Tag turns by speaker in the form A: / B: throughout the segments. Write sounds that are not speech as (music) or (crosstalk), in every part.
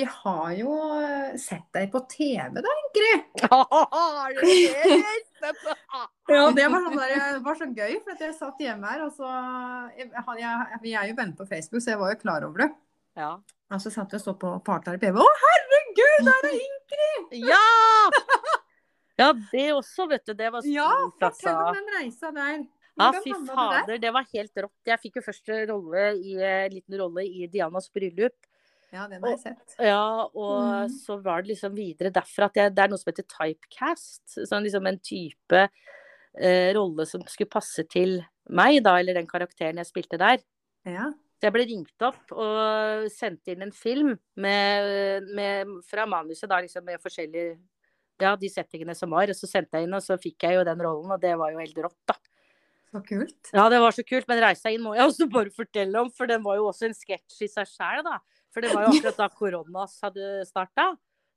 A: Vi har jo sett deg på TV da, Ingrid. (laughs)
B: Det? (laughs)
A: Ja, det var, sånn der, det var så gøy, for at jeg satt hjemme her, og så jeg, jeg, Vi er jo venner på Facebook, så jeg var jo klar over det.
B: Ja.
A: Og så satt vi og så på Partner i PV. Å, herregud, der er Ingrid! (laughs)
B: ja! Ja, det også, vet du. Det var stort,
A: Ja, fortell om
B: altså.
A: den reisa der.
B: Ja, fy fader, det var helt rått. Jeg fikk jo først rolle i, liten rolle i Dianas bryllup.
A: Ja, den har jeg sett.
B: Ja, og
A: mm.
B: så var det liksom videre derfra at jeg, det er noe som heter typecast. Sånn liksom en type eh, rolle som skulle passe til meg, da, eller den karakteren jeg spilte der.
A: Ja.
B: Så jeg ble ringt opp og sendt inn en film med, med, fra manuset, da, liksom med forskjellige Ja, de settingene som var. Og så sendte jeg inn, og så fikk jeg jo den rollen, og det var jo helt rått, da.
A: Så kult.
B: Ja, det var så kult, men reisa inn må jeg også bare fortelle om, for den var jo også en sketsj i seg sjæl, da. For det var jo akkurat da koronas hadde starta.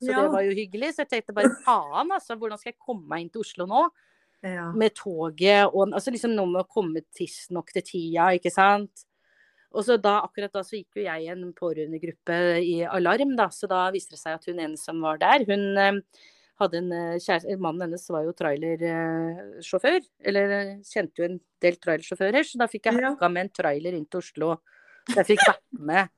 B: Så
A: Ja.
B: det var jo hyggelig. Så jeg tenkte bare faen, altså. Hvordan skal jeg komme meg inn til Oslo nå?
A: Ja.
B: Med toget og altså liksom noe med å komme tidsnok til tida, ikke sant. Og så da, akkurat da så gikk jo jeg i en pårørendegruppe i Alarm, da. Så da viste det seg at hun ene som var der, hun eh, hadde en eh, kjæreste Mannen hennes var jo trailersjåfør. Eller eh, kjente jo en del trailersjåfører, så da fikk jeg
A: Ja.
B: med en trailer inn til Oslo. Så jeg fikk vært med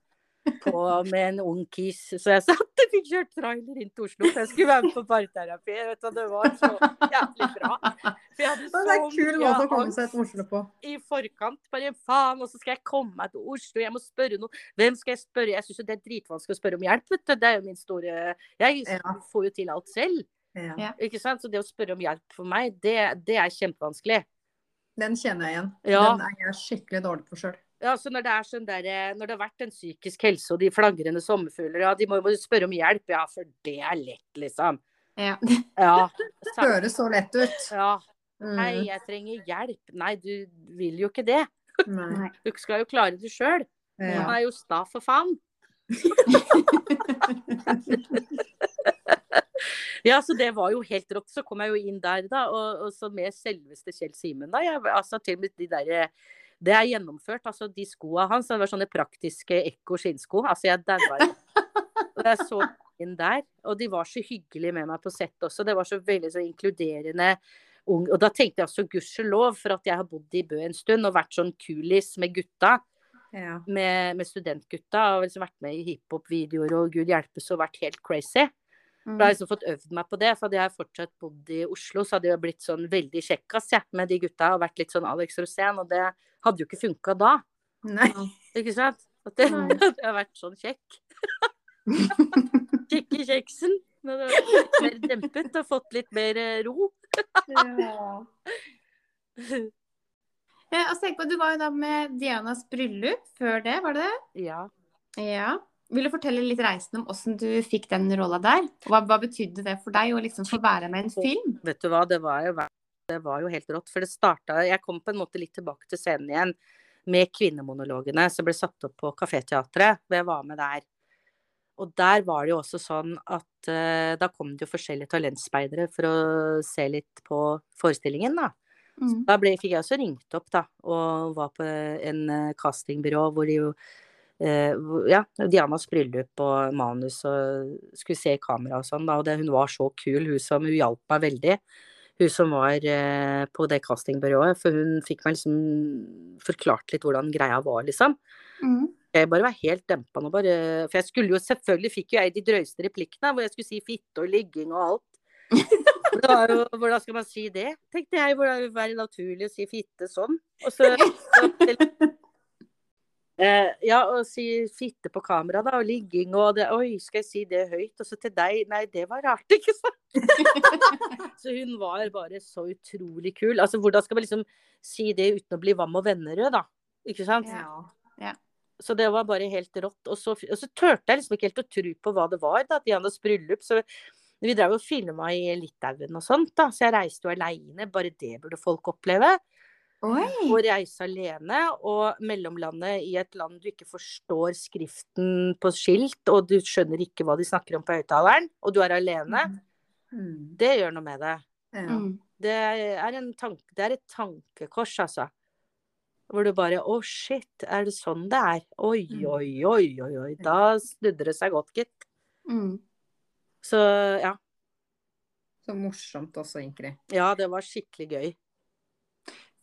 B: på, med en ung kis. Så jeg satt og fikk kjørt trailer inn til Oslo, for jeg skulle være med på parterapi. Vet du, det var så jævlig bra. For jeg hadde
A: Det er en
B: så
A: kul
B: mye
A: måte å komme seg til Oslo på.
B: i forkant. Bare faen, og så skal jeg komme meg til Oslo, jeg må spørre noen. Hvem skal jeg spørre? Jeg syns det er dritvanskelig å spørre om hjelp, vet du. Det er jo min store Jeg får jo til alt selv,
A: Ja.
C: Ja.
B: ikke sant. Så det å spørre om hjelp for meg, det, det er kjempevanskelig.
A: Den kjenner jeg igjen.
B: Ja.
A: Den er jeg skikkelig dårlig på sjøl.
B: Ja, så når det er sånn der, Når det har vært en psykisk helse og de flagrende sommerfugler, ja, de må jo spørre om hjelp, ja, for det er lett, liksom.
C: Ja.
B: Ja. (laughs)
A: Det høres så lett ut.
B: ja.
A: Mm.
B: Hei, jeg trenger hjelp. Nei, du vil jo ikke det.
A: Nei. (laughs)
B: Du skal jo klare det sjøl.
A: Ja.
B: er jo sta, for faen. (laughs) Ja, så det var jo helt rått. Så kom jeg jo inn der, da, og, og så med selveste Kjell Simen, da. Jeg, altså til og med de derre Det er gjennomført. Altså de skoa hans, det var sånne praktiske Ekko skinnsko. Altså jeg daua jo. Jeg så inn der. Og de var så hyggelige med meg på sett også. Det var så veldig så inkluderende. Ung. Og da tenkte jeg altså gudskjelov for at jeg har bodd i Bø en stund og vært sånn kulis med gutta
A: Ja.
B: med, med studentgutta og liksom vært med i hiphop-videoer og gud hjelpes og vært helt crazy.
C: Mm.
B: Da har jeg liksom fått øvd meg på det. For hadde jeg fortsatt bodd i Oslo, så hadde jeg blitt sånn veldig kjekkas jeg, med de gutta og vært litt sånn Alex Rosén, og det hadde jo ikke funka da.
A: Nei.
B: Ikke sant? At det,
C: Nei.
B: at vært sånn kjekk. (laughs) Kjekk i kjeksen. Når det var litt mer dempet og fått litt mer eh, ro.
C: Ja, Jeg, så tenk på, Du var jo da med Dianas bryllup før det, var det det?
B: Ja.
C: Ja. Vil du fortelle litt reisen om åssen du fikk den rolla der? Hva, hva betydde det for deg å liksom få være med i en film?
B: Vet du hva, det var jo, det var jo helt rått. For det starta Jeg kom på en måte litt tilbake til scenen igjen med kvinnemonologene som ble satt opp på Kaféteatret, hvor jeg var med der. Og der var det jo også sånn at uh, da kom det jo forskjellige talentspeidere for å se litt på forestillingen, da.
C: Mm.
B: Da ble, fikk jeg også ringt opp, da, og var på en uh, castingbyrå hvor de jo uh, ja, Dianas bryllup og manus og skulle se kamera og sånn, da. Og det, hun var så kul, hun som Hun hjalp meg veldig. Hun som var eh, på det castingbyrået, for hun fikk meg liksom forklart litt hvordan greia var, liksom.
C: Mm.
B: Jeg bare var helt dempa nå, bare For jeg skulle jo selvfølgelig fikk jo jeg de drøyeste replikkene, hvor jeg skulle si fitte og ligging og alt. (laughs) Jo, hvordan skal man si det? Tenkte jeg, hvordan det vil være naturlig å si fitte sånn? Og så (laughs) eh, Ja, å si fitte på kamera, da, og ligging og det Oi, skal jeg si det høyt? Og så til deg Nei, det var rart, (laughs) ikke sant? (laughs) så hun var bare så utrolig kul. Altså, hvordan skal man liksom si det uten å bli Vam og Vennerød, da? Ikke sant?
C: Ja. Ja.
B: Så det var bare helt rått. Og så, og så turte jeg liksom ikke helt å tro på hva det var, da, Dianas bryllup. Så vi drev og filma i Litauen og sånt, da. Så jeg reiste jo aleine. Bare det burde folk oppleve.
C: Oi.
B: Å reise alene og mellomlandet i et land du ikke forstår skriften på skilt, og du skjønner ikke hva de snakker om på høyttaleren, og du er alene,
A: Mm.
B: det gjør noe med det.
A: Ja.
C: Mm.
B: Det er, en tanke, det er et tankekors, altså. Hvor du bare Å, shit, er det sånn det er? Oi,
A: Mm.
B: oi, oi, oi, oi. Da snudde det seg godt, gitt.
C: Mm.
B: Så ja.
A: Så morsomt også, Ingrid.
B: Ja, det var skikkelig gøy.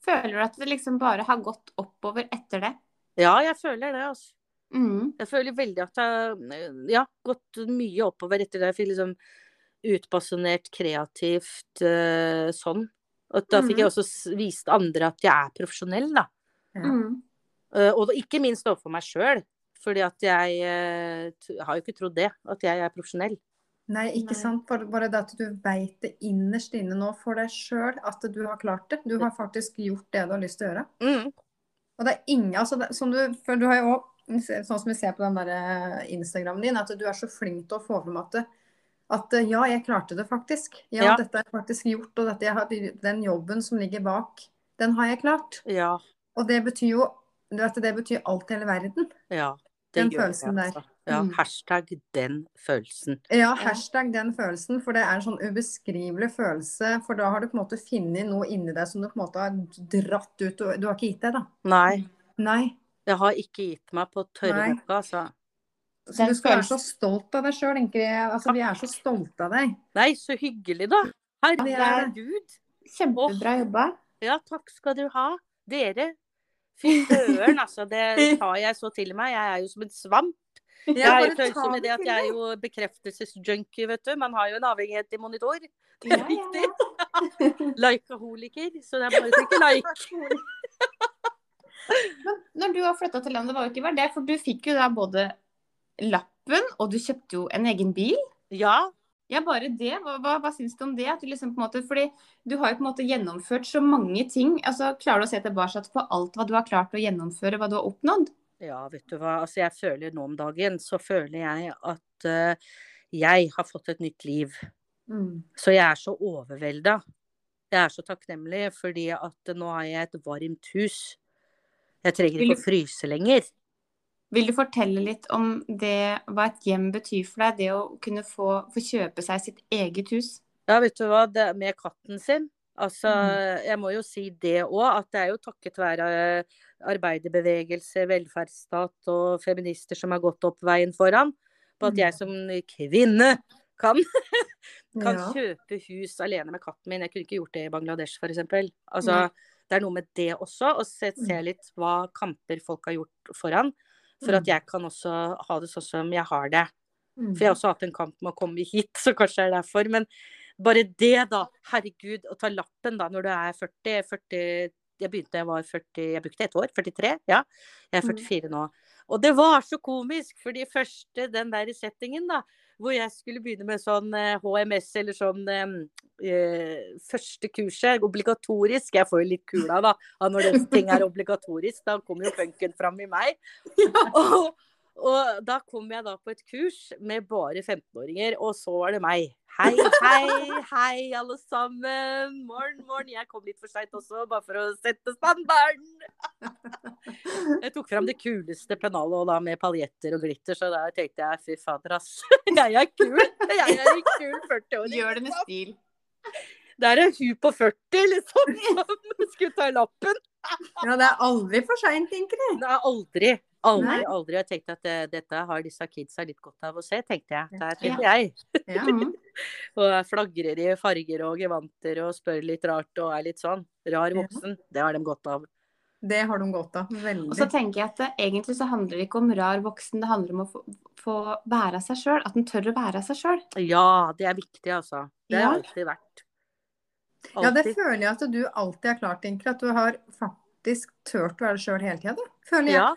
C: Føler du at det liksom bare har gått oppover etter det?
B: Ja, jeg føler det, altså.
C: Mm.
B: Jeg føler veldig at jeg ja, gått mye oppover etter det. Jeg fikk liksom utbasunert kreativt uh, sånn. Og da fikk jeg også vist andre at jeg er profesjonell, da.
A: Ja.
C: Mm.
B: Eh, og ikke minst overfor meg sjøl. Fordi at jeg uh, har jo ikke trodd det, at jeg er profesjonell.
A: Nei, ikke
C: Nei.
A: sant. Bare, bare det at du veit det innerst inne nå for deg sjøl, at du har klart det. Du har faktisk gjort det du har lyst til å gjøre.
B: Mm.
A: Og det er ingen altså det, som du, for du har jo også, sånn som vi ser på den der eh, Instagramen din, at du er så flink til å få fram at, at eh, ja, jeg klarte det faktisk. Ja,
B: Ja.
A: dette er faktisk gjort, og dette har, den jobben som ligger bak, den har jeg klart.
B: Ja.
A: Og det betyr jo du vet, det betyr alt i hele verden.
B: Ja. Det
A: Den
B: gjør
A: følelsen
B: det,
A: der.
B: Ja,
C: Mm.
B: hashtag den følelsen.
A: Ja, hashtag den følelsen, for det er en sånn ubeskrivelig følelse. For da har du på en måte funnet noe inni deg som du på en måte har dratt ut. og Du har ikke gitt deg, da.
B: Nei,
A: Nei.
B: jeg har ikke gitt meg på tørre
A: Nei.
B: altså.
A: Så du skal være så stolt av deg sjøl, Altså, vi er så stolte av deg.
B: Nei, så hyggelig, da.
A: er.
B: Herregud.
C: Kjempebra jobba.
B: Ja, takk skal du ha. Dere. Fy søren, altså. Det (laughs) tar jeg så til meg. Jeg er jo som en svamp. Jeg er følsom med det at jeg er jo bekreftelsesjunkie, vet du. Man har jo en avhengighet i monitor. Det er viktig. (laughs) Likeaholiker. Så det er bare å trykke (laughs) like.
C: Men når du har flytta til landet, var jo ikke verdt det, for du fikk jo da både lappen, og du kjøpte jo en egen bil.
B: Ja.
C: Ja, bare det. Hva, hva, hva syns du om det? At du liksom på en måte, fordi du har jo på en måte gjennomført så mange ting. altså Klarer du å se tilbake på alt hva du har klart å gjennomføre, hva du har oppnådd?
B: Ja, vet du hva. Altså, jeg føler nå om dagen, så føler jeg at uh, jeg har fått et nytt liv.
A: Mm.
B: Så jeg er så overvelda. Jeg er så takknemlig fordi at nå har jeg et varmt hus. Jeg trenger
C: ikke
B: ikke å fryse lenger.
C: Vil du fortelle litt om det, hva et hjem betyr for deg? Det å kunne få, få kjøpe seg sitt eget hus?
B: Ja, vet du hva, det, med katten sin. Altså,
A: Mm.
B: jeg må jo si det òg, at det er jo takket være arbeiderbevegelse, velferdsstat og feminister som har gått opp veien foran, på at
A: Mm.
B: jeg som kvinne kan, (laughs) kan
A: Ja.
B: kjøpe hus alene med katten min. Jeg kunne ikke gjort det i Bangladesh, f.eks. Altså, det er noe med det også, å se, se
A: Mm.
B: litt hva kamper folk har gjort foran. For at
A: Mm.
B: jeg kan også ha det sånn som jeg har det.
A: Mm.
B: For jeg har også hatt en kamp med å komme hit, (laughs) så kanskje det er derfor. Men bare det, da. Herregud, å ta lappen da når du er 40, 40 Jeg begynte jeg var 40 Jeg brukte ett år. 43. Ja. Jeg er
C: Mm.
B: 44 nå. Og det var så komisk, for de første den der settingen, da, hvor jeg skulle begynne med sånn eh, HMS eller sånn eh, eh, Første kurset, obligatorisk. Jeg får jo litt kula, da, av når den ting er (laughs) obligatorisk. Da kommer jo punken fram i meg. (laughs) (laughs) Og, og da kom jeg da på et kurs med bare 15-åringer, og så var det meg. Hei, hei, hei, alle sammen. Morgen, morgen. Jeg kom litt for seint også, bare for å sette standarden. Jeg tok fram det kuleste pennalet, og da med paljetter og glitter, så da tenkte jeg fy fader, ass. (laughs) Jeg er kul. Jeg er en kul 40-åring.
C: Gjør det med stil.
B: Det er en hun på 40, liksom, som (laughs) skulle ta lappen.
A: ja, det er aldri for seint, Ingrid.
B: er aldri. Aldri,
A: Nei.
B: aldri. har tenkt at eh, dette har disse kidsa litt godt av å se, tenkte jeg. Der
A: Ja.
B: tenkte jeg.
A: Ja.
C: Mhm. (laughs)
B: Og jeg flagrer i farger og gevanter og spør litt rart og er litt sånn. Rar
A: Ja.
B: voksen. Det har de godt av.
A: Det har de godt av. Veldig.
C: Og så tenker jeg at det, egentlig så handler det ikke om rar voksen, det handler om å få, få være seg sjøl. At en tør å være seg sjøl.
B: Ja, det er viktig, altså. Det har
C: Ja.
B: alltid vært.
A: Ja, det føler jeg at du alltid har klart, Ingrid. At du har faktisk turt å være deg sjøl hele tida. Føler jeg.
B: Ja,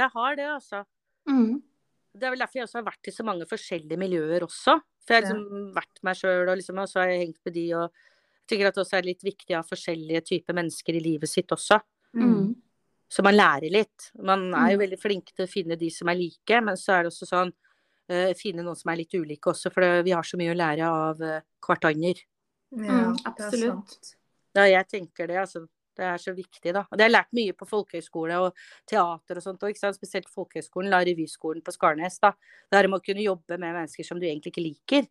B: jeg har det, altså.
C: Mm.
B: Det er vel derfor jeg også har vært i så mange forskjellige miljøer også. For jeg har liksom vært meg sjøl, og, liksom, og så har jeg hengt med de. Og jeg tenker at det også er litt viktig å ha forskjellige typer mennesker i livet sitt også.
A: Mm.
C: Mm.
B: Så man lærer litt. Man er jo
C: Mm.
B: veldig flink til å finne de som er like, men så er det også sånn uh, finne noen som er litt ulike også, for det, vi har så mye å lære av uh, hverandre.
C: Mm,
A: er
C: absolutt.
B: Ja, jeg tenker det, altså. Det er så viktig, da. Og det har jeg lært mye på folkehøyskole og teater og sånt òg, spesielt folkehøyskolen, la revyskolen på Skarnes, da. Det er med å kunne jobbe med mennesker som du egentlig ikke liker.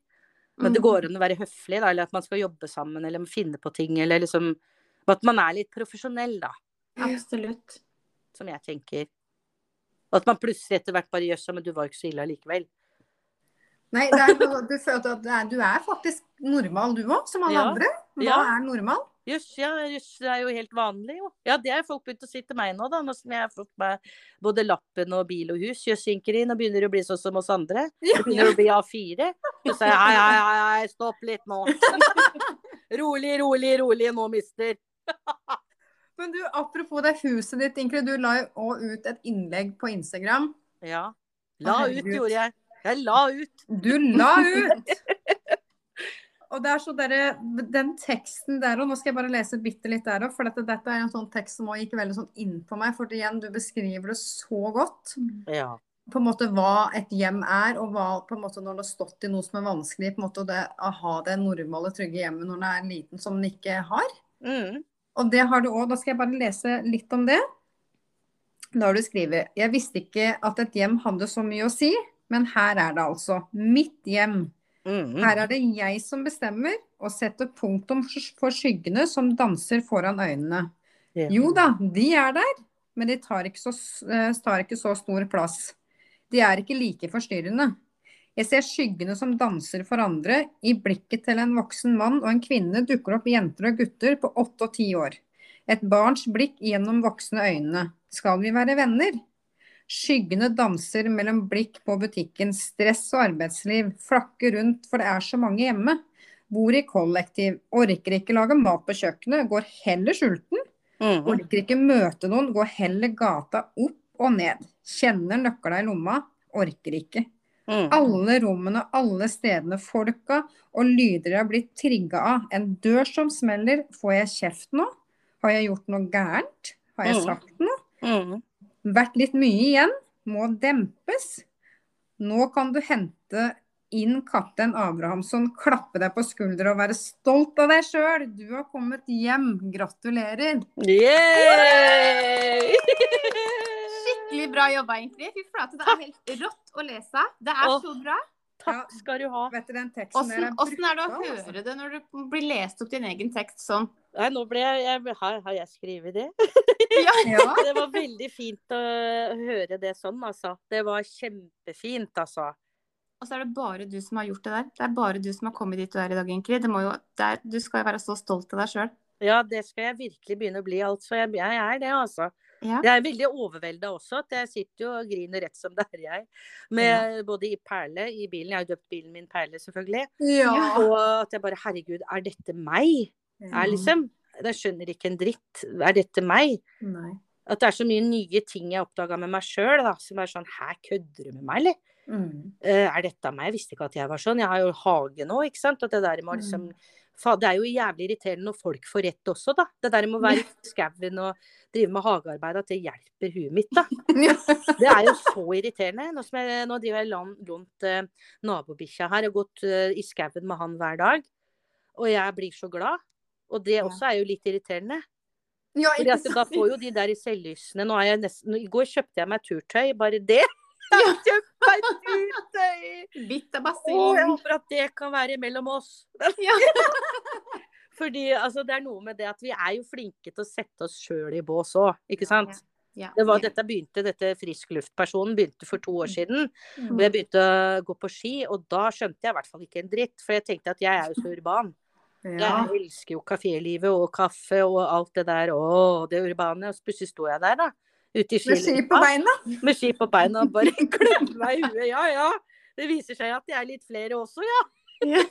B: Men det
C: Mm.
B: går an å være høflig, da, eller at man skal jobbe sammen, eller finne på ting, eller liksom At man er litt profesjonell, da,
C: Absolutt.
B: som jeg tenker. Og at man plutselig etter hvert bare Jøss, men du var ikke så ille allikevel.
A: Nei, det er, noe- du føler at er, du er faktisk normal du òg, som alle
B: Ja.
A: andre. Hva
B: Ja.
A: er normal?
B: Jøss, ja, jøss, det er jo helt vanlig, jo. Ja, det har folk begynt å si til meg nå, da. Nå som jeg har fått meg både lappen og bil og hus. Jøss, inn nå begynner å bli sånn som oss andre. Det begynner å bli A4. Så sier jeg hei, hei, hei, hei, stopp litt nå. (laughs) rolig, rolig, rolig nå, mister. (laughs)
A: Men du, apropos det huset ditt, Ingrid. Du la jo òg ut et innlegg på Instagram.
B: Ja. La ut, gjorde jeg. Jeg la ut.
A: Du la ut! (laughs) Og det er så der, Den teksten der òg, nå skal jeg bare lese bitte litt der òg. For dette, dette er en sånn tekst som også gikk veldig sånn inn på meg. For igjen, du beskriver det så godt.
B: Ja.
A: På en måte hva et hjem er, og hva på en måte når det har stått i noe som er vanskelig. på en måte det Å ha det normale, trygge hjemmet når det er liten, som en ikke har.
B: Mm.
A: Og det har du òg. Da skal jeg bare lese litt om det. Da har du skrevet Jeg visste ikke at et hjem hadde så mye å si, men her er det altså. Mitt hjem.
B: Mm.
A: Her er det jeg som bestemmer og setter punktum for skyggene som danser foran øynene.
B: Yeah.
A: Jo da, de er der, men de tar ikke så, eh, tar ikke så stor plass. De er ikke like forstyrrende. Jeg ser skyggene som danser for andre. I blikket til en voksen mann og en kvinne dukker opp jenter og gutter på åtte og ti år. Et barns blikk gjennom voksne øyne. Skal vi være venner? Skyggene danser mellom blikk på butikken, stress og arbeidsliv, flakker rundt for det er så mange hjemme. Bor i kollektiv, orker ikke lage mat på kjøkkenet, går heller sulten.
B: Mm.
A: Orker ikke møte noen, går heller gata opp og ned. Kjenner nøkla i lomma, orker ikke.
B: Mm.
A: Alle rommene, alle stedene, folka og lyder jeg har blitt trigga av. En dør som smeller, får jeg kjeft nå? Har jeg gjort noe gærent? Har jeg
B: Mm.
A: sagt noe?
B: Mm.
A: Vært litt mye igjen, må dempes. Nå kan du hente inn kaptein Abrahamsson, klappe deg på skuldra og være stolt av deg sjøl. Du har kommet hjem. Gratulerer.
B: Yay!
C: Skikkelig bra jobba, egentlig. Fy flate, det er helt rått å lese. Det er så bra.
B: Takk skal du ha.
A: Vet du, den hvordan
C: åssen er det å
A: altså.
C: høre det når du blir lest opp din egen tekst sånn?
B: Nei, nå ble jeg, jeg har, har jeg skrevet det? (laughs)
A: Ja.
B: Det var veldig fint å høre det sånn, altså. Det var kjempefint, altså.
C: Og så er det bare du som har gjort det der. Det er bare du som har kommet dit du er i dag, Ingrid. Det må jo, det er, du skal jo være så stolt av deg sjøl.
B: Ja, det skal jeg virkelig begynne å bli, altså. Jeg, jeg er det, altså.
C: Ja.
B: Jeg er veldig overvelda også. at Jeg sitter jo og griner rett som det er, jeg. Med både i Perle i bilen. Jeg har jo døpt bilen min Perle, selvfølgelig.
A: Ja.
B: Og at jeg bare Herregud, er dette meg? Er liksom Jeg skjønner ikke en dritt. Er dette meg?
A: Nei.
B: At det er så mye nye ting jeg oppdaga med meg sjøl, som er sånn Her kødder du med meg, eller?
A: Mm.
B: Uh, er dette meg? Jeg visste ikke at jeg var sånn. Jeg har jo hage nå, ikke sant. At det der med liksom Faen, Det er jo jævlig irriterende når folk får rett også, da. Det der med å være i (laughs) skauen og drive med hagearbeid, at det hjelper huet mitt, da. (laughs) Det er jo så irriterende. Nå, som jeg, nå driver jeg lånt eh, nabobikkja her og gått eh, i skauen med han hver dag. Og jeg blir så glad. Og det også er jo litt irriterende.
A: Ja,
B: Fordi da får jo de der i selvlysene Nå er jeg nesten I går kjøpte jeg meg turtøy, bare det. (laughs) Jeg har kjøpt meg turtøy!
C: Bitt av
B: Å, jeg håper at det kan være mellom oss.
C: Ja. (laughs)
B: Fordi altså, det er noe med det at vi er jo flinke til å sette oss sjøl i bås òg, ikke sant.
C: Ja.
B: Det var, dette begynte, dette frisk luft-personen begynte for to år siden.
A: Mm.
B: Og jeg begynte å gå på ski, og da skjønte jeg i hvert fall ikke en dritt. For jeg tenkte at jeg er jo så urban.
A: Ja.
B: Jeg elsker jo kafélivet og kaffe og alt det der. Å, det urbane. Og så plutselig sto jeg der, da. Ute i
A: Med ski på beina.
B: med ski på beina og bare (laughs) klemte meg i huet. Ja, ja. Det viser seg at det er litt flere også, ja.
C: Ja.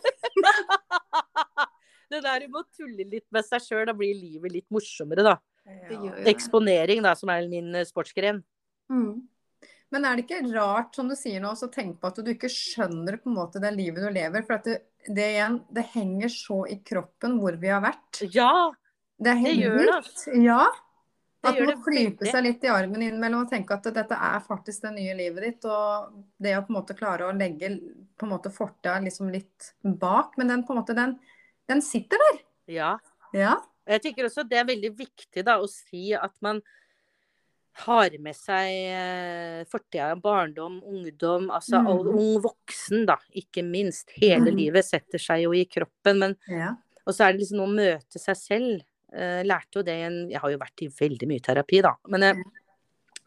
C: (laughs)
B: det der med å tulle litt med seg sjøl, da blir livet litt morsommere, da.
C: Det.
B: Eksponering, da, som er min eh, sportsgren.
C: Mm.
A: Men er det ikke rart, som du sier nå, å tenke på at du ikke skjønner på en måte det livet du lever? For at det, det igjen, det henger så i kroppen hvor vi har vært.
B: Ja,
A: Det
B: Det gjør det.
A: Ja. At man klyper seg litt i armen innimellom og tenker at dette er faktisk det nye livet ditt. Og det å på en måte klare å legge på en måte fortida liksom litt bak. Men den på en måte, den, den sitter der.
B: Ja.
A: Ja.
B: Jeg tenker også det er veldig viktig da, å si at man har med seg eh, fortida, barndom, ungdom, altså
A: Mm.
B: all, ung voksen, da, ikke minst. Hele
A: Mm.
B: livet setter seg jo i kroppen. Men,
A: ja.
B: og så er det liksom å møte seg selv. Jeg lærte jo det i en Jeg har jo vært i veldig mye terapi, da. Men jeg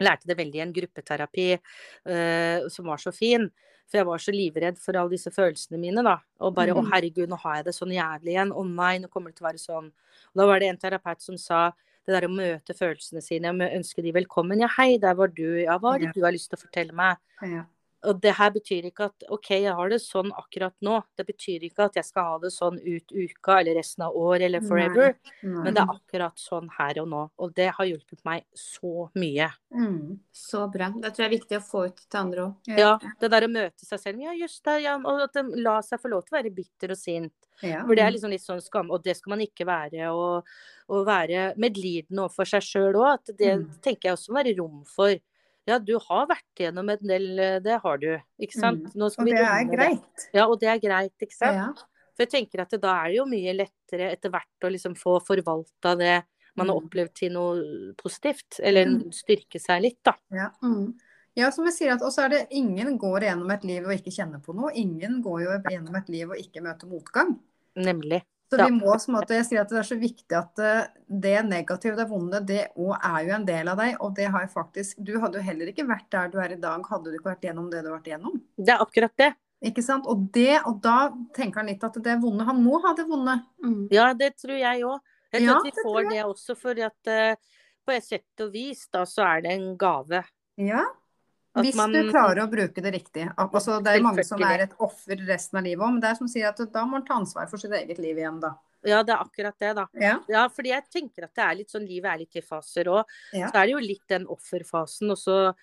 B: lærte det veldig i en gruppeterapi uh, som var så fin. For jeg var så livredd for alle disse følelsene mine, da. Og bare å
A: Mm.
B: herregud, nå har jeg det sånn jævlig igjen. Å nei, nå kommer det til å være sånn. Og da var det en terapeut som sa det der å møte følelsene sine, og ønske de velkommen. Ja, hei, der var du. Ja, hva er det du har lyst til å fortelle meg?
A: ja.
B: Og det her betyr ikke at OK, jeg har det sånn akkurat nå. Det betyr ikke at jeg skal ha det sånn ut uka eller resten av året eller forever.
A: Nei.
B: Men det er akkurat sånn her og nå. Og det har hjulpet meg så mye.
A: Mm.
C: Så bra. Det tror jeg er viktig å få ut til andre òg.
B: Ja, det der å møte seg selv. Ja, just det. Ja, og at de la seg få lov til å være bitter og sint.
A: Ja.
B: For det er liksom litt sånn skam, og det skal man ikke være. Og, og være medlidende overfor seg sjøl òg. Det
A: Mm.
B: tenker jeg også må være rom for. Ja, du har vært gjennom en del eh, Det har du, ikke sant.
A: Mm. Og det er greit.
B: Ja, og det er greit, ikke sant.
A: Ja.
B: For jeg tenker at det, da er det jo mye lettere etter hvert å liksom få forvalta det man har
A: Mm.
B: opplevd til noe positivt. Eller styrke seg litt, da.
C: Mm.
A: Ja, som jeg sier at også er det ingen går gjennom et liv og ikke kjenner på noe. Ingen går jo gjennom et liv og ikke møter motgang.
B: Nemlig.
A: Så vi må som måte, jeg sier at det er så viktig at eh, det negative, det vonde, det òg er jo en del av deg. Og det har jeg faktisk Du hadde jo heller ikke vært der du er i dag, hadde du ikke vært gjennom det du har vært gjennom.
B: Det er akkurat det.
A: Ikke sant? Og det, og da tenker han litt at det vonde Han må ha det vonde.
C: Mm.
B: Ja, det tror jeg òg. Jeg tror
A: Ja,
B: at vi får det også fordi at uh, på et sett og vis da, så er det en gave.
A: Ja.
B: At
A: Hvis
B: man-
A: du klarer å bruke det riktig. Altså, det er mange som er et offer resten av livet òg, men det er som sier at da må man ta ansvar for sitt eget liv igjen, da.
B: Ja, det er akkurat det, da.
A: Ja.
B: Ja, fordi jeg tenker at det er litt sånn livet er litt i faser òg.
A: Ja.
B: Så er det jo litt den offerfasen, og så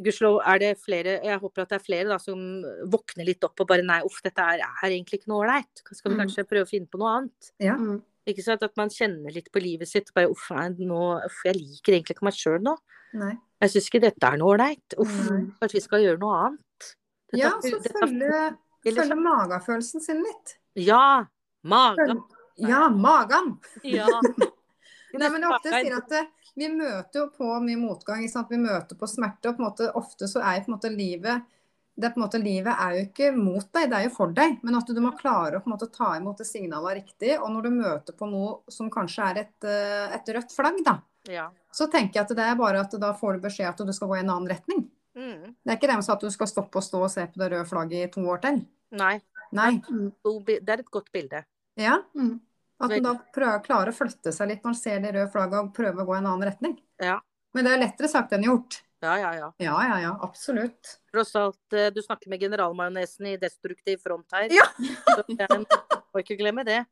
B: gudskjelov er det flere Jeg håper at det er flere da som våkner litt opp og bare nei, uff, dette er, er egentlig ikke noe ålreit. Skal vi
A: Mm.
B: kanskje prøve å finne på noe annet?
A: Ja.
C: Mm.
B: Ikke sant? At man kjenner litt på livet sitt. Bare uff, nei, nå, uff jeg liker egentlig ikke meg sjøl nå.
A: Nei.
B: Jeg syns ikke dette er noe ålreit. Uff, kanskje vi skal gjøre noe annet. Dette-
A: Ja, så følge, følge magefølelsen sin litt.
B: Ja! Magen.
A: Ja, magen!
B: Ja. (laughs)
A: Nei, men ofte sier at det, vi møter jo på mye motgang. Vi møter på smerte. og på måte, Ofte så er på en måte livet det er på en måte, Livet er jo ikke mot deg, det er jo for deg. Men at du må klare å på en måte ta imot det signalet riktig. Og når du møter på noe som kanskje er et, eh, et rødt flagg, da,
B: ja.
A: så tenker jeg at det er bare at da får du beskjed at du skal gå i en annen retning.
B: Mm.
A: Det er ikke det med at du skal stoppe og stå og se på det røde flagget i to år til.
B: Nei,
A: Nei.
B: det er et godt bilde.
A: Ja.
C: Mm.
A: At man da prøver, klarer å flytte seg litt når man ser det røde flagget og prøver å gå i en annen retning.
B: Ja.
A: Men det er lettere sagt enn gjort.
B: Ja, ja, ja.
A: Ja, ja, ja. Absolutt.
B: Tross alt, eh, du snakker med generalmajonesen i destruktiv front her.
A: Ja.
B: Så jeg (laughs) må ikke glemme det.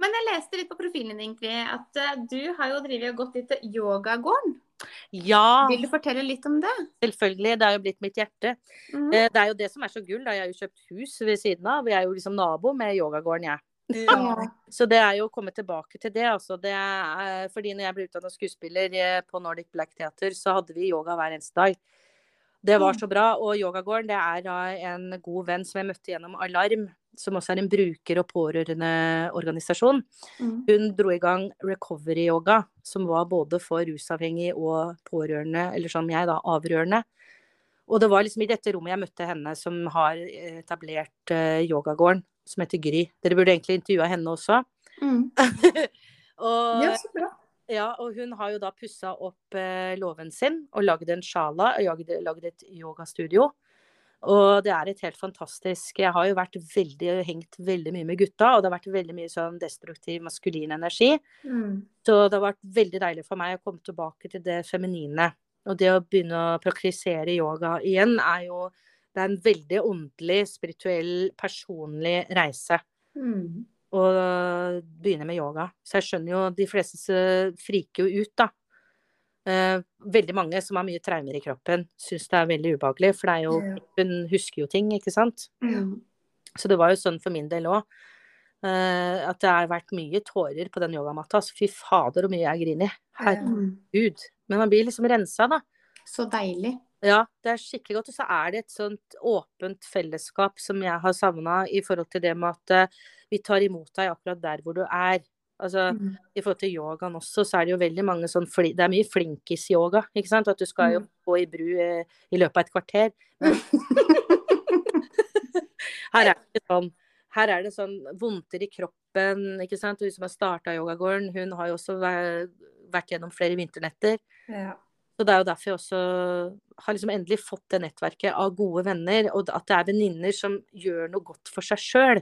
C: Men jeg leste litt på profilen din, egentlig, at eh, du har jo drevet og gått litt til yogagården.
B: Ja,
C: Vil du fortelle litt om det?
B: selvfølgelig. Det er jo blitt mitt hjerte.
C: Mm.
B: Eh, Det er jo det som er så gull. Da. Jeg har jo kjøpt hus ved siden av. Jeg er jo liksom nabo med yogagården, jeg.
A: Ja.
B: Så det er jo å komme tilbake til det. Altså. det er, fordi når jeg ble utdannet skuespiller eh, på Nordic Black Theater, så hadde vi yoga hver eneste dag. Det var så bra. Og yogagården det er en god venn som jeg møtte gjennom Alarm, som også er en bruker- og pårørendeorganisasjon.
C: Mm.
B: Hun dro i gang recovery yoga, som var både for rusavhengig og pårørende, eller som jeg, da, avrørende. Og det var liksom i dette rommet jeg møtte henne som har etablert eh, yogagården, som heter Gry. Dere burde egentlig intervjua henne også.
C: Mm. (laughs)
B: og,
A: ja, så bra.
B: ja, og hun har jo da pussa opp eh, låven sin og lagd en sjala, og lagd, lagd et yogastudio. Og det er et helt fantastisk Jeg har jo vært veldig, hengt veldig mye med gutta, og det har vært veldig mye sånn destruktiv maskulin energi.
A: Mm.
B: Så det har vært veldig deilig for meg å komme tilbake til det feminine. Og det å begynne å praktisere yoga igjen er jo Det er en veldig åndelig, spirituell, personlig reise
A: Mm.
B: å begynne med yoga. Så jeg skjønner jo de fleste friker jo ut, da. Eh, veldig mange som har mye traumer i kroppen, syns det er veldig ubehagelig. For det er jo. Kroppen husker jo ting, ikke sant.
C: Mm.
B: Så det var jo sånn for min del òg. Eh, at det har vært mye tårer på den yogamatta. Altså, fy fader, hvor mye jeg griner. Herregud. Men man blir liksom rensa, da.
C: Så deilig.
B: Ja, det er skikkelig godt. Og så er det et sånt åpent fellesskap som jeg har savna i forhold til det med at eh, vi tar imot deg akkurat der hvor du er. Altså,
C: Mm.
B: I forhold til yogaen også, så er det jo veldig mange sånn Det er mye flinkis-yoga, ikke sant. At du skal jo
C: Mm.
B: gå i bru eh, i løpet av et kvarter. (laughs) Her er det sånn. Her er det sånn vondter i kroppen, ikke sant. Hun som har starta yogagården, hun har jo også vært gjennom flere vinternetter.
A: Ja.
B: Så det er jo derfor jeg også har liksom endelig fått det nettverket av gode venner, og at det er venninner som gjør noe godt for seg sjøl.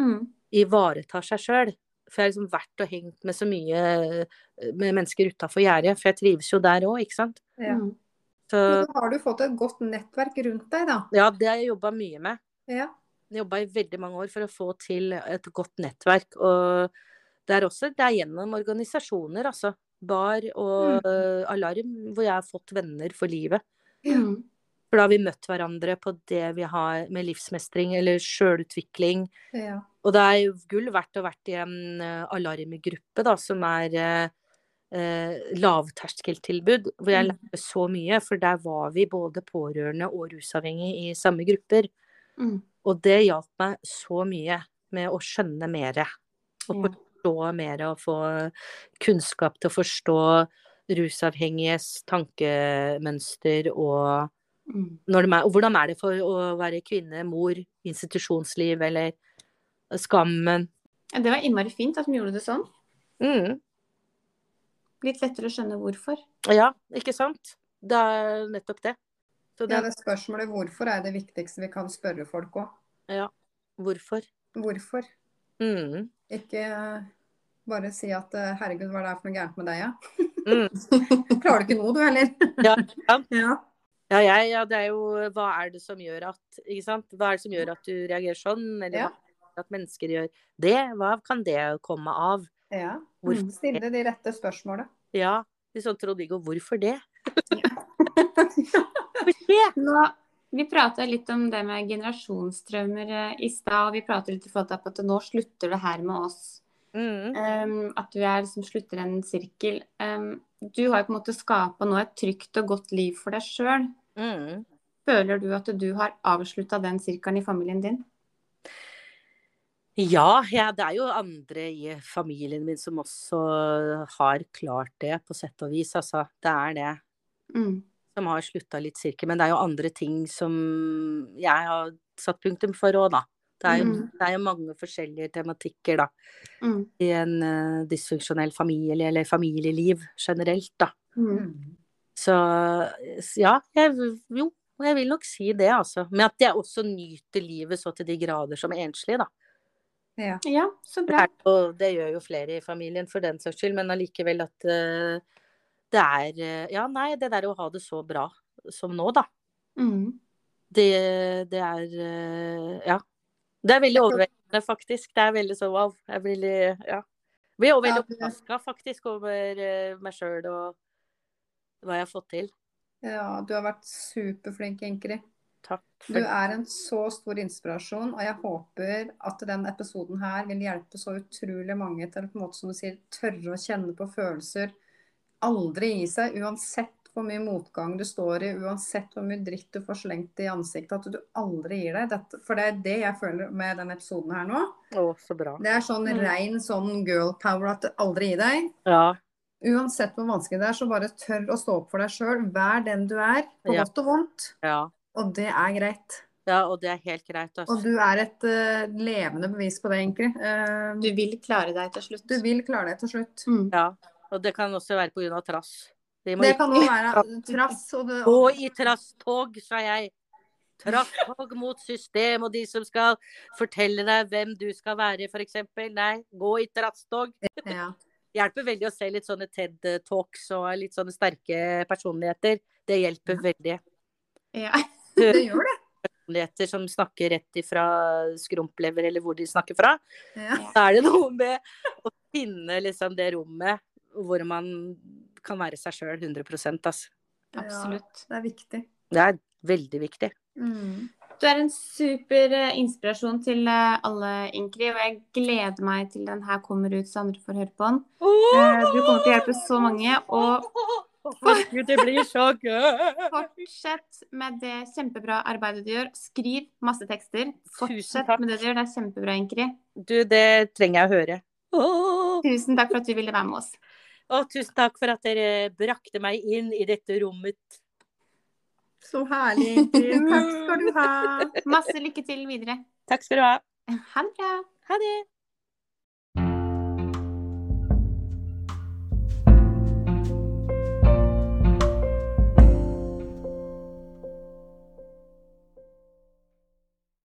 C: Mm.
B: Ivaretar seg sjøl. For jeg har liksom vært og hengt med så mye eh, med mennesker utafor gjerdet, for jeg trives jo der òg, ikke sant.
A: Ja.
C: Mm.
B: Så
A: Men har du fått et godt nettverk rundt deg, da.
B: ja, det har jeg jobba mye med.
A: Ja.
B: Jeg jobba i veldig mange år for å få til et godt nettverk. Og det er også det er gjennom organisasjoner, altså. Bar og mm. Alarm, hvor jeg har fått venner for livet.
C: Mm.
B: For da har vi møtt hverandre på det vi har med livsmestring eller sjølutvikling.
A: ja.
B: Og det er gull verdt å vært i en eh, alarmgruppe, da, som er eh, eh, lavterskeltilbud, hvor jeg
C: Mm.
B: lærte så mye. For der var vi både pårørende og rusavhengige i samme grupper.
C: Mm.
B: Og det hjalp meg så mye med å skjønne mere. Og
C: Ja.
B: Forstå mer og få kunnskap til å forstå rusavhengiges tankemønster og
C: Mm.
B: når de er, og hvordan er det for å være kvinne, mor, institusjonsliv eller skammen.
C: Det var innmari fint at de gjorde det sånn.
B: Mm,
C: Litt lettere å skjønne hvorfor.
B: ja, ikke sant? Det er nettopp det. Så det,
A: ja, det spørsmålet hvorfor er det viktigste vi kan spørre folk òg.
B: ja, hvorfor?
A: Hvorfor?
B: Mm,
A: Ikke eh, bare si at eh, 'herregud, hva er det for noe gærent med deg', ja.
B: mm. (laughs)
A: Klarer du ikke noe, du heller? (laughs)
B: Ja, ja.
A: Ja.
B: Ja, jeg, ja, det er jo Hva er det som gjør at Ikke sant? Hva er det som gjør at du reagerer sånn? Eller hva at mennesker gjør det? Hva kan det komme av?
A: ja.
B: Hvorfor?
A: Stille de rette spørsmålene.
B: Ja. Litt sånn Trond-Viggo, hvorfor det? (laughs) Hvorfor det?
C: Nå, vi prata litt om det med generasjonstraumer eh, i stad, og vi prater litt i forhold til at nå slutter det her med oss.
B: Mm.
C: Um, at vi er liksom slutter en sirkel. Um, du har jo på en måte skapa nå et trygt og godt liv for deg sjøl.
B: Mm.
C: Føler du at du har avslutta den sirkelen i familien din?
B: Ja, ja, det er jo andre i familien min som også har klart det, på sett og vis, altså. Det er det.
C: Mm.
B: Som har slutta litt sirkel. Men det er jo andre ting som jeg har satt punktum for òg, da. Det er, jo,
C: Mm.
B: det er jo mange forskjellige tematikker, da.
C: Mm.
B: I en uh, dysfunksjonell familie, eller familieliv generelt, da.
C: Mm.
B: Så ja, jeg, jo, jeg vil nok si det, altså. Men at jeg også nyter livet så til de grader som enslig, da.
A: Ja.
C: Ja, så
B: Det,
C: bra.
B: er, og det gjør jo flere i familien for den saks skyld, men allikevel at eh, det er eh, Ja, nei, det der å ha det så bra som nå, da.
C: Mm.
B: Det, det er eh, Ja. Det er veldig overveldende, faktisk. Det er veldig så wow. Jeg blir Ja. Jeg blir også veldig overraska, faktisk, over eh, meg sjøl og hva jeg har fått til.
A: ja, du har vært superflink, Ingrid.
B: Takk.
A: Du er en så stor inspirasjon, og jeg håper at den episoden her vil hjelpe så utrolig mange til på en måte, som du sier, tørre å kjenne på følelser. Aldri gi seg, uansett hvor mye motgang du står i, uansett hvor mye dritt du får slengt i ansiktet, at du aldri gir deg. Dette, for det er det jeg føler med den episoden her nå.
B: å, så bra.
A: Det er sånn
C: Mm.
A: rein sånn girl power at aldri gi deg.
B: Ja.
A: Uansett hvor vanskelig det er, så bare tør å stå opp for deg sjøl. Vær den du er, på
B: Ja.
A: godt og vondt.
B: Ja.
A: Og det er greit.
B: ja, og det er helt greit,
A: Og
B: altså.
A: du er et uh, levende bevis på det, egentlig. Uh,
C: Du vil klare deg til slutt.
A: du vil klare deg til slutt.
C: Mm.
B: Ja. Og det kan også være av trass. De
A: Det kan òg være trass. Og det,
B: gå i trasstog, sa jeg. Trasstog mot system og de som skal fortelle deg hvem du skal være, f.eks. Nei, gå i trasstog.
A: ja. (laughs)
B: Hjelper veldig å se litt sånne TED-talks og litt sånne sterke personligheter. Det hjelper veldig.
C: Ja. (laughs)
A: Det gjør det.
B: Personligheter som snakker rett ifra skrumplever, eller hvor de snakker fra.
A: Ja.
B: Da er det noe med å finne liksom det rommet hvor man kan være seg sjøl 100% altså.
C: Absolutt.
A: Det er viktig.
B: Det er veldig viktig.
A: Mm.
C: Du er en super eh, inspirasjon til eh, alle, Ingrid. Og jeg gleder meg til den her kommer ut, så andre får høre på den. Eh, Du kommer til å hjelpe så mange. Og
B: Herregud, det blir så gøy!
C: fortsett med det kjempebra arbeidet du gjør. Skriv masse tekster. Fortsett med det du gjør. Det er kjempebra, Ingrid.
B: Du, det trenger jeg å høre.
C: Tusen takk for at du ville være med oss.
B: Og tusen takk for at dere brakte meg inn i dette rommet.
C: Så herlig, Ingrid. Takk skal du ha. Masse lykke til videre.
B: Takk skal du ha.
C: Ha det bra.
B: Ha det.